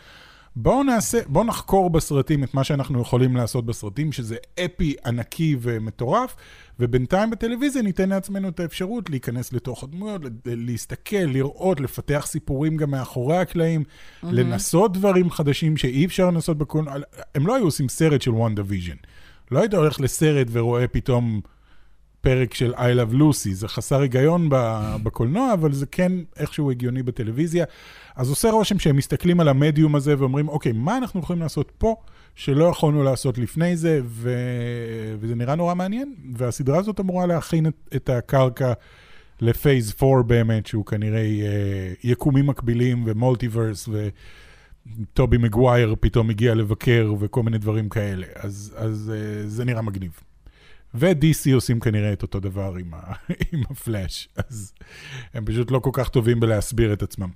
בואו נעשה, בואו נחקור בסרטים את מה שאנחנו יכולים לעשות בסרטים, שזה אפי ענקי ומטורף, ובינתיים בטלוויזיה ניתן לעצמנו את האפשרות להיכנס לתוך הדמויות, להסתכל, לראות, לפתח סיפורים גם מאחורי הקלעים, mm-hmm. לנסות דברים חדשים שאי אפשר לנסות בקולנוע. הם לא היו עושים סרט של וונדה ויז'ן. לא היית הולך לסרט ורואה פתאום פרק של I Love Lucy, זה חסר היגיון בקולנוע, אבל זה כן איכשהו הגיוני בטלוויזיה. אז עושה רושם שהם מסתכלים על המדיום הזה ואומרים, אוקיי, מה אנחנו יכולים לעשות פה שלא יכולנו לעשות לפני זה, ו... וזה נראה נורא מעניין, והסדרה הזאת אמורה להכין את, את הקרקע ל phase 4 באמת, שהוא כנראה אה, יקומים מקבילים ו multiverse, וטובי מגווייר פתאום הגיע לבקר וכל מיני דברים כאלה, אז, אז אה, זה נראה מגניב. ו-DC עושים כנראה את אותו דבר עם, ה- עם הפלאש, אז הם פשוט לא כל כך טובים בלהסביר את עצמם.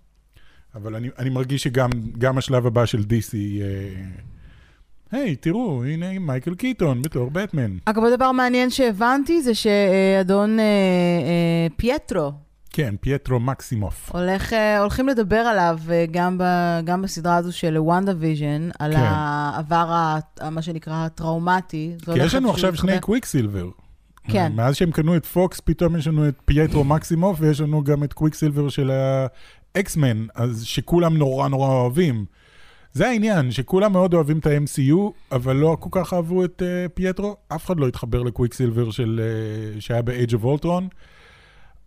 אבל אני, אני מרגיש שגם גם השלב הבא של DC, אה, היי, תראו, הנה מייקל קיטון בתור בטמן. אגב, הדבר מעניין שהבנתי זה שאדון אה, אה, פייטרו כן, פייטרו מקסימוף. הולך, אה, הולכים לדבר עליו אה, גם, ב, גם בסדרה הזו של וונדה ויז'ן, על כן. העבר, ה- מה שנקרא, הטראומטי. כי יש לנו עכשיו שני. קוויקסילבר. כן. מאז שהם קנו את פוקס, פתאום יש לנו את פייטרו מקסימוף, ויש לנו גם את קוויקסילבר של ה X-Men, אז שכולם נורא נורא אוהבים. זה העניין, שכולם מאוד אוהבים את ה-MCU, אבל לא כל כך אהבו את אה, פייטרו. אף אחד לא התחבר לקוויקסילבר של, אה, שהיה ב-Age of Ultron,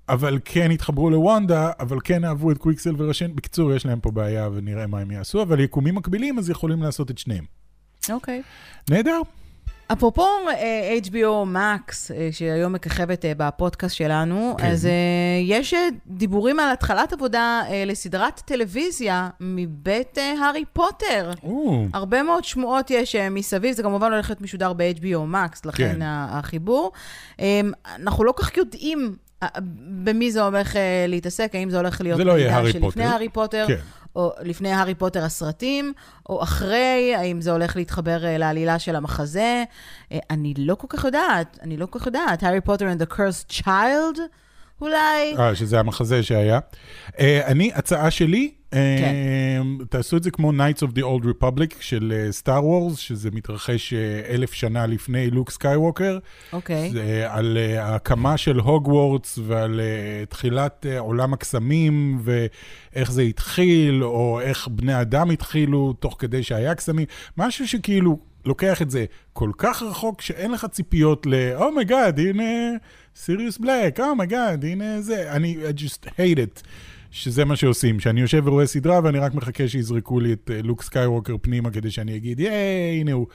אבל כן התחברו לוונדה, אבל כן אהבו את קוויקסילבר הישן. בקיצור, יש להם פה בעיה ונראה מה הם יעשו, אבל יקומים מקבילים, אז יכולים לעשות את שניהם. אוקיי. נהדר. אפרופו אה, HBO Max, אה, שהיום מככבת אה, בפודקאסט שלנו, כן. אז יש דיבורים על התחלת עבודה לסדרת טלוויזיה מבית הארי פוטר. או, הרבה מאוד שמועות יש מסביב, זה כמובן הולך להיות משודר ב-HBO Max, לכן כן. החיבור. אה, אנחנו לא כך יודעים במי זה הולך אה, להתעסק, האם זה הולך להיות זה לא יהיה הארי פוטר. הארי פוטר, כן. או לפני הארי פוטר הסרטים, או אחרי, האם זה הולך להתחבר אה, לעלילה של המחזה. אה, אני לא כל כך יודעת, אני לא כל כך יודעת. Harry Potter and the Cursed Child, אולי? אה, שזה המחזה שהיה. אני, הצעה שלי, כן. תעשו את זה כמו Knights of the Old Republic של Star אה, Wars, שזה מתרחש אה, אלף שנה לפני לוק סקייווקר. אוקיי. זה על אה, ההקמה של הוגוורטס ועל תחילת עולם הקסמים ואיך זה התחיל, או איך בני אדם התחילו תוך כדי שהיה קסמים. משהו שכאילו לוקח את זה כל כך רחוק שאין לך ציפיות ל, oh my god, הנה סיריוס בלק, oh my god, הנה זה. אני I just hate it. שזה מה שעושים, שאני יושב ורואה סדרה ואני רק מחכה שיזרקו לי את אה, לוק סקייווקר פנימה כדי שאני אגיד, ייי, הנה הוא.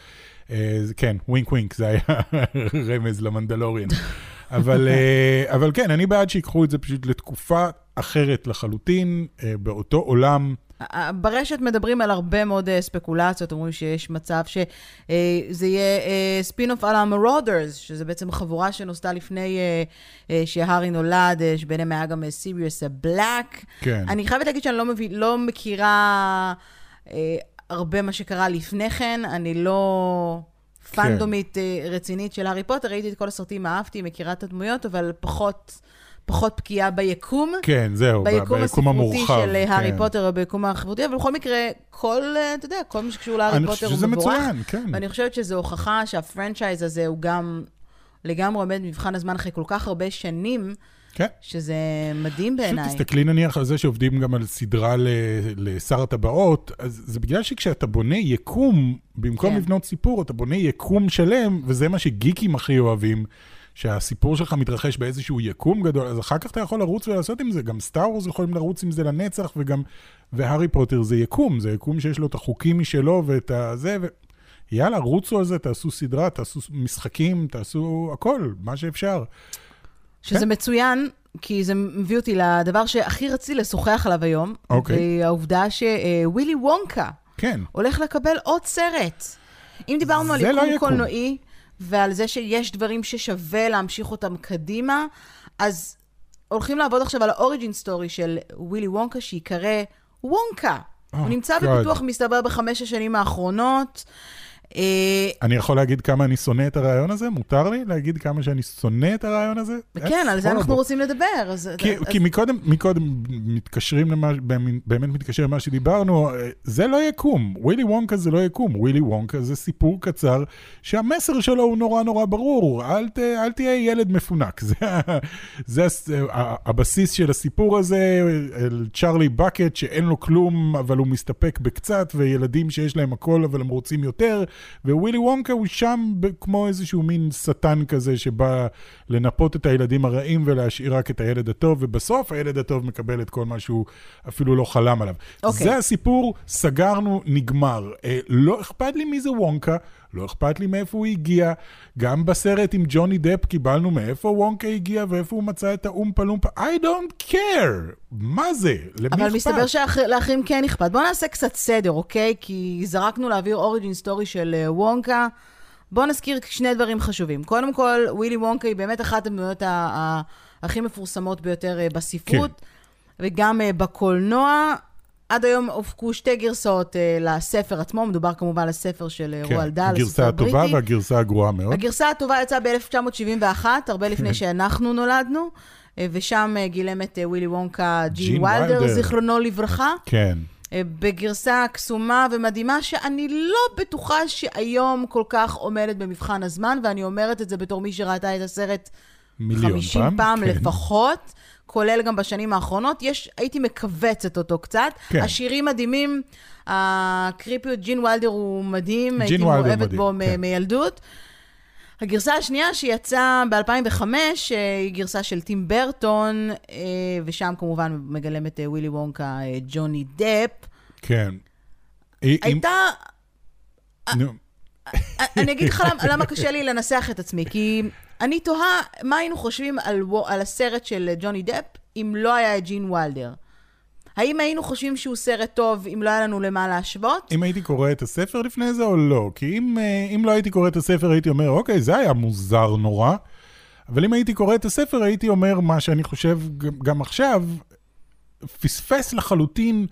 אה, זה- כן, wink wink, זה היה רמז למנדלוריאן. אבל, אה, אבל כן, אני בעד שיקחו את זה פשוט לתקופה אחרת לחלוטין, אה, באותו עולם. ברשת מדברים על הרבה מאוד אה, ספקולציות, אומרים שיש מצב שזה יהיה ספין-אוף על המרודרס, שזה בעצם חבורה שנוסדה לפני שהארי נולד, שביניהם היה גם סיריוס בלאק. כן. אני חייבת להגיד שאני לא, מביא, לא מכירה הרבה מה שקרה לפני כן, אני לא... פנדומית כן. רצינית של הארי פוטר, ראיתי את כל הסרטים, אהבתי, מכירה את הדמויות, אבל פחות, פחות בקיאה ביקום. כן, זהו, ביקום, ביקום המורחב. ביקום הספרותי של הארי כן. פוטר, או ביקום החברותי, אבל בכל מקרה, כל, אתה יודע, כל מה שקשור להארי פוטר הוא מבורך. אני חושב שזה מצוין, כן. ואני חושבת שזו הוכחה שהפרנצ'ייז הזה הוא גם לגמרי עומד במבחן הזמן אחרי כל כך הרבה שנים. כן. שזה מדהים בעיניי. פשוט תסתכלי נניח על זה שעובדים גם על סדרה לשר הטבעות, אז זה בגלל שכשאתה בונה יקום, במקום כן. לבנות סיפור, אתה בונה יקום שלם, וזה מה שגיקים הכי אוהבים. שהסיפור שלך מתרחש באיזשהו יקום גדול, אז אחר כך אתה יכול לרוץ ולעשות עם זה. גם סטאר וורס יכולים לרוץ עם זה לנצח, וגם... והארי פוטר זה יקום, זה יקום שיש לו את החוקים משלו ואת הזה, ו... יאללה, רוצו על זה, תעשו סדרה, תעשו משחקים, תעשו הכל, מה שאפשר. שזה כן? מצוין, כי זה מביא אותי לדבר שהכי רציתי לשוחח עליו היום, אוקיי. והעובדה שווילי וונקה כן. הולך לקבל עוד סרט. אם דיברנו על לא יקום קולנועי, ועל זה שיש דברים ששווה להמשיך אותם קדימה, אז הולכים לעבוד עכשיו על האוריג'ין סטורי של ווילי וונקה, שיקרא וונקה. Oh, הוא נמצא God. בפיתוח, מסתבר, בחמש השנים האחרונות. אה, אני יכול להגיד כמה אני שונא את הרעיון הזה? מותר לי להגיד כמה שאני שונא את הרעיון הזה? כן, על זה אנחנו רוצים לדבר. כי מקודם מתקשרים למה, באמת מתקשר למה שדיברנו, אה, זה לא יקום. ווילי וונקה זה לא יקום. ווילי וונקה זה סיפור קצר שהמסר שלו הוא נורא נורא ברור. אל תהיה ילד מפונק. זה הבסיס של הסיפור הזה, צ'ארלי בקט שאין לו כלום, אבל הוא מסתפק בקצת, וילדים שיש להם הכל, אבל הם רוצים יותר. ווילי וונקה הוא שם כמו איזשהו מין שטן כזה שבא לנפות את הילדים הרעים ולהשאיר רק את הילד הטוב, ובסוף הילד הטוב מקבל את כל מה שהוא אפילו לא חלם עליו. Okay. אוקיי. זה הסיפור, סגרנו, נגמר. אה, לא אכפת לי מי זה וונקה. לא אכפת לי מאיפה הוא הגיע. גם בסרט עם ג'וני דפ קיבלנו מאיפה וונקה הגיע ואיפה הוא מצא את האומפה לומפה. I don't care. מה זה? למי אכפת? אבל מסתבר שלאחרים כן אכפת. בואו נעשה קצת סדר, אוקיי? כי זרקנו להעביר origin story של uh, וונקה. בואו נזכיר שני דברים חשובים. קודם כל, ווילי וונקה היא באמת אחת הדמויות הכי מפורסמות ביותר uh, בספרות. כן. וגם uh, בקולנוע. עד היום הופקו שתי גרסאות uh, לספר עצמו, מדובר כמובן על הספר של uh, כן, רואלד דאל, הספר הבריטי. הגרסה הטובה והגרסה הגרועה מאוד. הגרסה הטובה יצאה ב-1971, הרבה לפני שאנחנו נולדנו, uh, ושם uh, גילם את uh, ווילי וונקה ג'ין ויילדר, זיכרונו לברכה. כן. בגרסה קסומה ומדהימה, שאני לא בטוחה שהיום כל כך עומדת במבחן הזמן, ואני אומרת את זה בתור מי שראתה את הסרט 50 פעם, פעם כן. לפחות. כולל גם בשנים האחרונות. יש, הייתי מכווצת אותו קצת. כן. השירים מדהימים, הקריפיות, ג'ין וילדר הוא מדהים, הייתי מאוהבת בו כן. מילדות. הגרסה השנייה שיצאה ב-2005, אה, היא גרסה של טים ברטון, אה, ושם כמובן מגלם את אה, ווילי וונקה, ג'וני דפ. כן. הייתה... אני אגיד לך למה קשה לי לנסח את עצמי, כי אני תוהה מה היינו חושבים על, על הסרט של ג'וני דפ אם לא היה את ג'ין וילדר. האם היינו חושבים שהוא סרט טוב אם לא היה לנו למה להשוות? אם הייתי קורא את הספר לפני זה או לא? כי אם, אה, אם לא הייתי קורא את הספר הייתי אומר, אוקיי, זה היה מוזר נורא. אבל אם הייתי קורא את הספר הייתי אומר מה שאני חושב גם עכשיו, פספס לחלוטין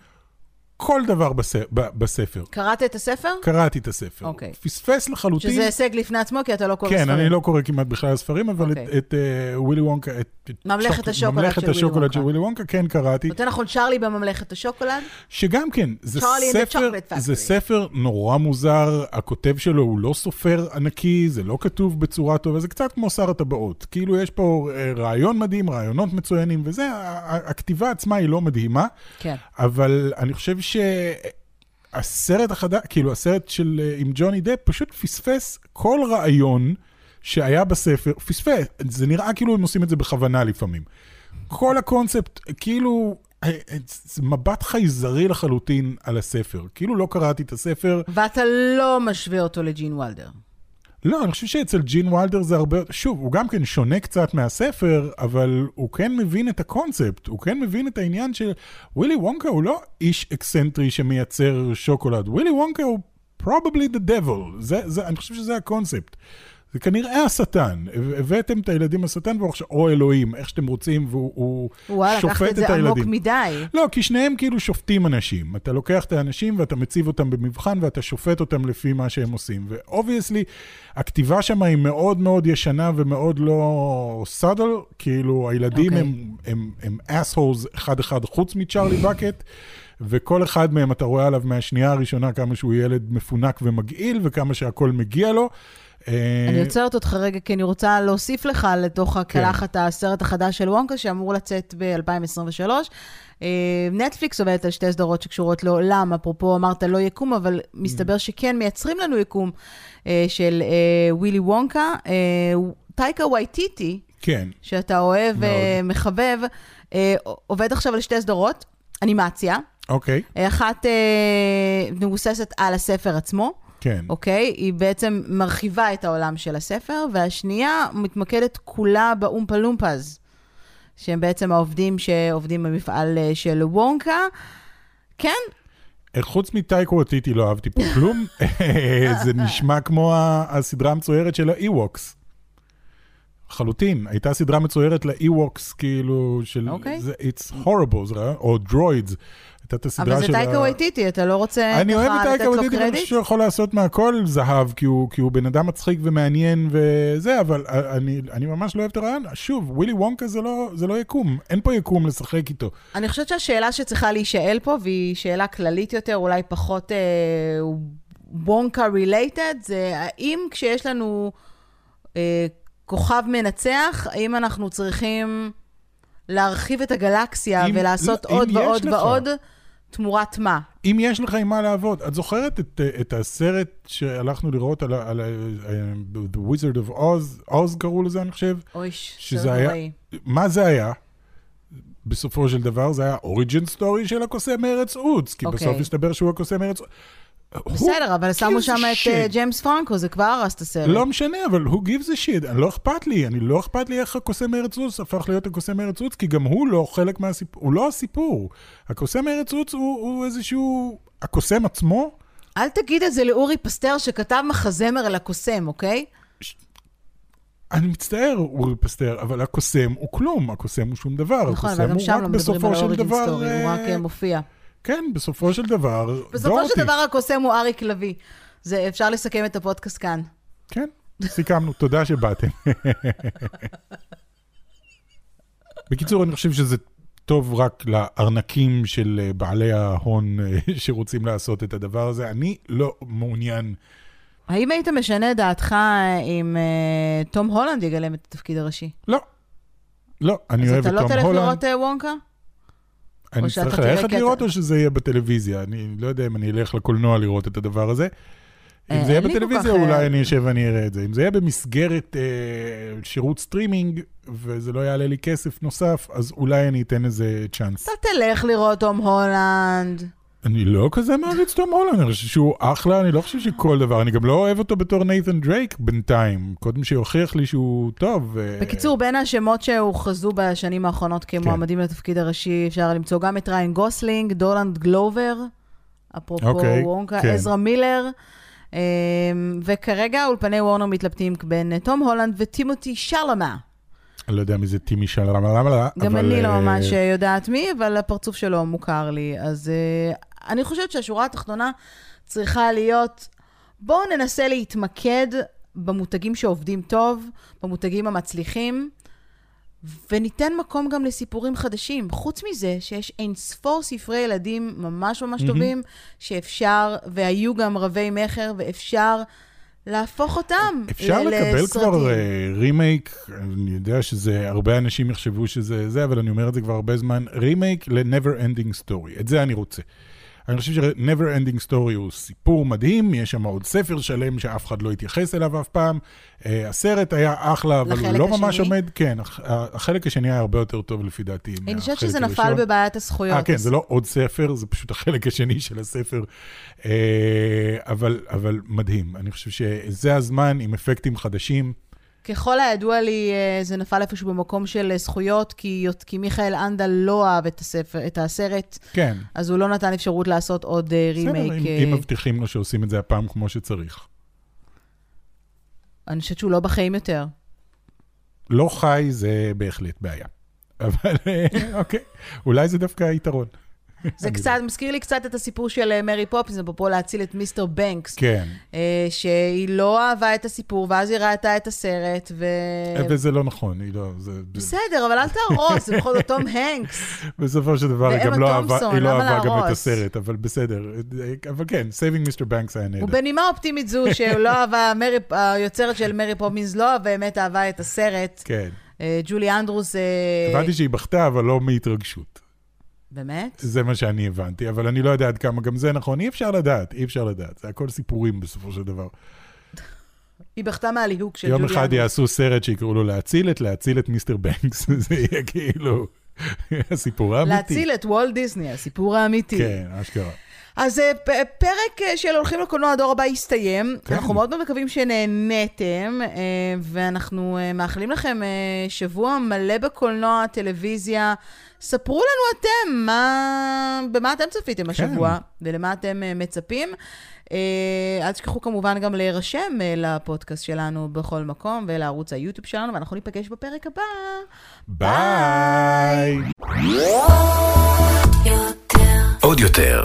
כל דבר בספר. קראת את הספר? קראתי את הספר. אוקיי. פספס לחלוטין. שזה הישג לפני עצמו, כי אתה לא קורא כן, ספרים. כן, אני לא קורא כמעט בכלל ספרים, אבל okay. את, אוקיי. את uh, ווילי וונקה, את... ממלכת שוק... השוקולד ממלכת של השוקולד של ווילי וונקה, כן קראתי. יותר נכון, צ'ארלי בממלכת השוקולד? שגם כן, זה ספר, זה ספר נורא מוזר, הכותב שלו הוא לא סופר ענקי, זה לא כתוב בצורה טובה, זה קצת כמו שר הטבעות. כאילו יש פה אה, רעיון מדהים, רעיונות מצוינים וזה, הכתיבה עצמה היא לא מדהימה, כן. אבל אני חושב ש... הסרט החדש, כאילו הסרט של אה, עם ג'וני דפ, פשוט פספס כל רעיון שהיה בספר, פספס, זה נראה כאילו הם עושים את זה בכוונה לפעמים. כל הקונספט, כאילו, אה, זה מבט חייזרי לחלוטין על הספר. כאילו לא קראתי את הספר. ואתה לא משווה אותו לג'ין וולדר. לא, אני חושב שאצל ג'ין וולדר זה הרבה, שוב, הוא גם כן שונה קצת מהספר, אבל הוא כן מבין את הקונספט, הוא כן מבין את העניין של ווילי וונקה הוא לא איש אקסנטרי שמייצר שוקולד, ווילי וונקה הוא probably the devil, זה, זה, אני חושב שזה הקונספט. זה כנראה השטן, הבאתם את הילדים לשטן, או אלוהים, איך שאתם רוצים, והוא וואלה, שופט את הילדים. וואלה, לקחת את זה עמוק מדי. לא, כי שניהם כאילו שופטים אנשים. אתה לוקח את האנשים ואתה מציב אותם במבחן ואתה שופט אותם לפי מה שהם עושים. ו obviously, הכתיבה שם היא מאוד מאוד ישנה ומאוד לא subtle, כאילו הילדים okay. אוקיי. הם, הם, הם assholes אחד-אחד חוץ מצ'ארלי בקט. וכל אחד מהם אתה רואה עליו מהשנייה הראשונה כמה שהוא ילד מפונק ומגעיל וכמה שהכל מגיע לו. אני עוצרת אותך רגע, כי אני רוצה להוסיף לך לתוך הקלחת כן. הסרט החדש של וונקה, שאמור לצאת ב-2023. נטפליקס עובדת על שתי סדרות שקשורות לעולם, אפרופו אמרת לא יקום, אבל מסתבר שכן מייצרים לנו יקום אה, של אה, ווילי וונקה. טייקה וייטיטי, כן. שאתה אוהב ומחבב, עובד עכשיו על שתי סדרות, אנימציה. אוקיי. אחת מבוססת על הספר עצמו. כן. אוקיי? היא בעצם מרחיבה את העולם של הספר, והשנייה מתמקדת כולה באומפה לומפז, שהם בעצם העובדים שעובדים במפעל אה, של וונקה. כן. אה, חוץ מטייקה וואיטיטי לא אהבתי פה כלום, זה נשמע כמו הסדרה המצוירת של האי-ווקס. לחלוטין, הייתה סדרה מצוירת לאי-ווקס, כאילו, של... אוקיי. It's horrible, או דרוידס. הייתה את הסדרה של. אבל זה טייקה וייטיטי, אתה לא רוצה ככה לתת לו קרדיט? אני אוהב את טייקה וייטיטי, ואני חושב שהוא יכול לעשות מהכל זהב, כי הוא, כי הוא בן אדם מצחיק ומעניין וזה, אבל אני, אני ממש לא אוהב את הרעיון. שוב, ווילי וונקה זה לא, זה לא יקום, אין פה יקום לשחק איתו. אני חושבת שהשאלה שצריכה להישאל פה, והיא שאלה כללית יותר, אולי פחות אה, וונקה רילייטד, זה האם כשיש לנו אה, כוכב מנצח, האם אנחנו צריכים... להרחיב את הגלקסיה אם, ולעשות לא, עוד ועוד לך. תמורת מה? אם יש לך עם מה לעבוד. את זוכרת את, את הסרט שהלכנו לראות על, על, על uh, The Wizard of Oz, Oz קראו לזה, אני חושב? אוי, שזה היה... נוראי. מה זה היה? בסופו של דבר זה היה origin story של הקוסם מארץ עוץ, כי okay. בסוף אוקיי. הסתבר שהוא הקוסם מארץ עוץ. בסדר, אבל שמו שם את אה, ג'יימס פרנקו, זה כבר הרס את הסרט. לא משנה, אבל who gives a shit? לא אכפת לי, אני לא אכפת לי איך הקוסם מארץ עוץ הפך להיות הקוסם מארץ עוץ, כי גם הוא לא חלק מהסיפור, הוא לא הסיפור. הקוסם מארץ עוץ הוא, איזשהו... הקוסם עצמו... אל תגיד את זה לאורי פסטר שכתב מחזמר על הקוסם, אוקיי? אני מצטער, אורי פסטר, אבל הקוסם הוא כלום, הקוסם הוא שום דבר. נכון, אבל גם שם לא מדברים על ה origin story, הוא רק אה, מופיע. כן, בסופו של דבר, בסופו של דבר הקוסם הוא אריק לביא. זה, אפשר לסכם את הפודקאסט כאן. כן, סיכמנו, תודה שבאתם. בקיצור, אני חושב שזה טוב רק לארנקים של אה, בעלי ההון אה, שרוצים לעשות את הדבר הזה. אני לא מעוניין. האם היית משנה את דעתך אם uh, תום הולנד יגלם את התפקיד הראשי? לא. לא, אני אוהב את תום הולנד. אז אתה לא תלך לראות וונקה? אני צריך ללכת לראות או שזה יהיה בטלוויזיה? אני לא יודע אם אני אלך לקולנוע לראות את הדבר הזה. אם אה, זה יהיה בטלוויזיה, אולי אה, אני אשב ואני אראה את זה. אם זה יהיה במסגרת אה, שירות סטרימינג, וזה לא יעלה לי כסף נוסף, אז אולי אני אתן איזה chance. אתה תלך לראות תום הולנד. אני לא כזה מעריץ תום הולנד, אני חושב שהוא אחלה, אני לא חושב שכל דבר, אני גם לא אוהב אותו בתור נייתן דרייק בינתיים, קודם שיוכיח לי שהוא טוב. בקיצור, בין השמות שהוכרזו בשנים האחרונות כמועמדים כן. לתפקיד הראשי, אפשר למצוא גם את ריין גוסלינג, דונלד גלובר, אפרופו okay, אוקיי, וונקה, כן. עזרא מילר, אמ, וכרגע אולפני וורנר מתלבטים בין תום הולנד וטימותי שאלאמה. אני לא יודע מי זה טימי שאלאמה, אבל... גם אני לא ממש יודעת מי, אבל הפרצוף שלו מוכר לי. אז אני חושבת שהשורה התחתונה צריכה להיות, בואו ננסה להתמקד במותגים שעובדים טוב, במותגים המצליחים, וניתן מקום גם לסיפורים חדשים. חוץ מזה, שיש אין ספור ספרי ילדים ממש ממש mm-hmm. טובים, שאפשר, והיו גם רבי מכר, ואפשר להפוך אותם אפשר לקבל כבר רימייק, uh, אני יודע שזה, הרבה אנשים יחשבו שזה זה, אבל אני אומר את זה כבר הרבה זמן, רימייק ל-never ending story, את זה אני רוצה. אני חושב ש-Never Ending Story הוא סיפור מדהים, יש שם עוד ספר שלם שאף אחד לא התייחס אליו אף פעם. אה, הסרט היה אחלה, אבל הוא לא ממש השני? עומד, כן, הח- החלק השני היה הרבה יותר טוב לפי דעתי. אני חושבת שזה נפל הראשון. בבעיית הזכויות. אה, כן, זה לא עוד ספר, זה פשוט החלק השני של הספר. אה, אבל, אבל מדהים, אני חושב שזה הזמן עם אפקטים חדשים. ככל הידוע לי, אה, זה נפל איפשהו במקום של אה, זכויות, כי, כי מיכאל אנדל לא אהב את, הספר, את הסרט, כן, אז הוא לא נתן אפשרות לעשות עוד אה, בסדר, רימייק. אם, אה, אם מבטיחים לו שעושים את זה הפעם כמו שצריך. אני חושבת שהוא לא בחיים יותר. לא חי זה בהחלט בעיה. אבל אוקיי, אולי זה דווקא היתרון. זה קצת, מזכיר לי קצת את הסיפור של אה, מרי פופינס, אפרופו להציל את מיסטר בנקס, כן, אה, שהיא לא אהבה את הסיפור, ואז היא ראתה את הסרט, ו... וזה לא נכון, היא לא... זה, בסדר, אבל אל תהרוס, זה בכל זאת תום הנקס. בסופו של דבר היא גם לא אהבה, היא לא אהבה גם את? הסרט, אבל בסדר. אבל כן, Saving Mr. Banks היה נהדר. ובנימה אופטימית זו, שהוא לא אהבה, מרי, היוצרת של מרי פופינס לא באמת אהבה את הסרט. כן. אה, ג'ולי אנדרוס, אה, הבנתי שהיא בכתה, אבל לא מהתרגשות. באמת? זה מה שאני הבנתי, אבל אני לא יודע עד כמה גם זה נכון. אי אפשר לדעת, אי אפשר לדעת. זה הכל סיפורים בסופו של דבר. היא בכתה מהליהוק של יום אחד. יעשו סרט שיקראו לו להציל את, להציל את מיסטר בנקס, זה יהיה כאילו הסיפור האמיתי. להציל את וולט דיסני, הסיפור האמיתי. כן, אשכרה. אז אה, פרק אה, של הולכים לקולנוע הדור הבא הסתיים. כן. אנחנו מאוד מאוד מקווים שנהניתם, אה, ואנחנו מאחלים לכם שבוע מלא בקולנוע, טלוויזיה. ספרו לנו אתם, מה, במה אתם צפיתם השבוע, ולמה אתם מצפים. אל תשכחו כמובן גם להירשם לפודקאסט שלנו בכל מקום, ולערוץ היוטיוב שלנו, ואנחנו ניפגש בפרק הבא. ביי. עוד יותר,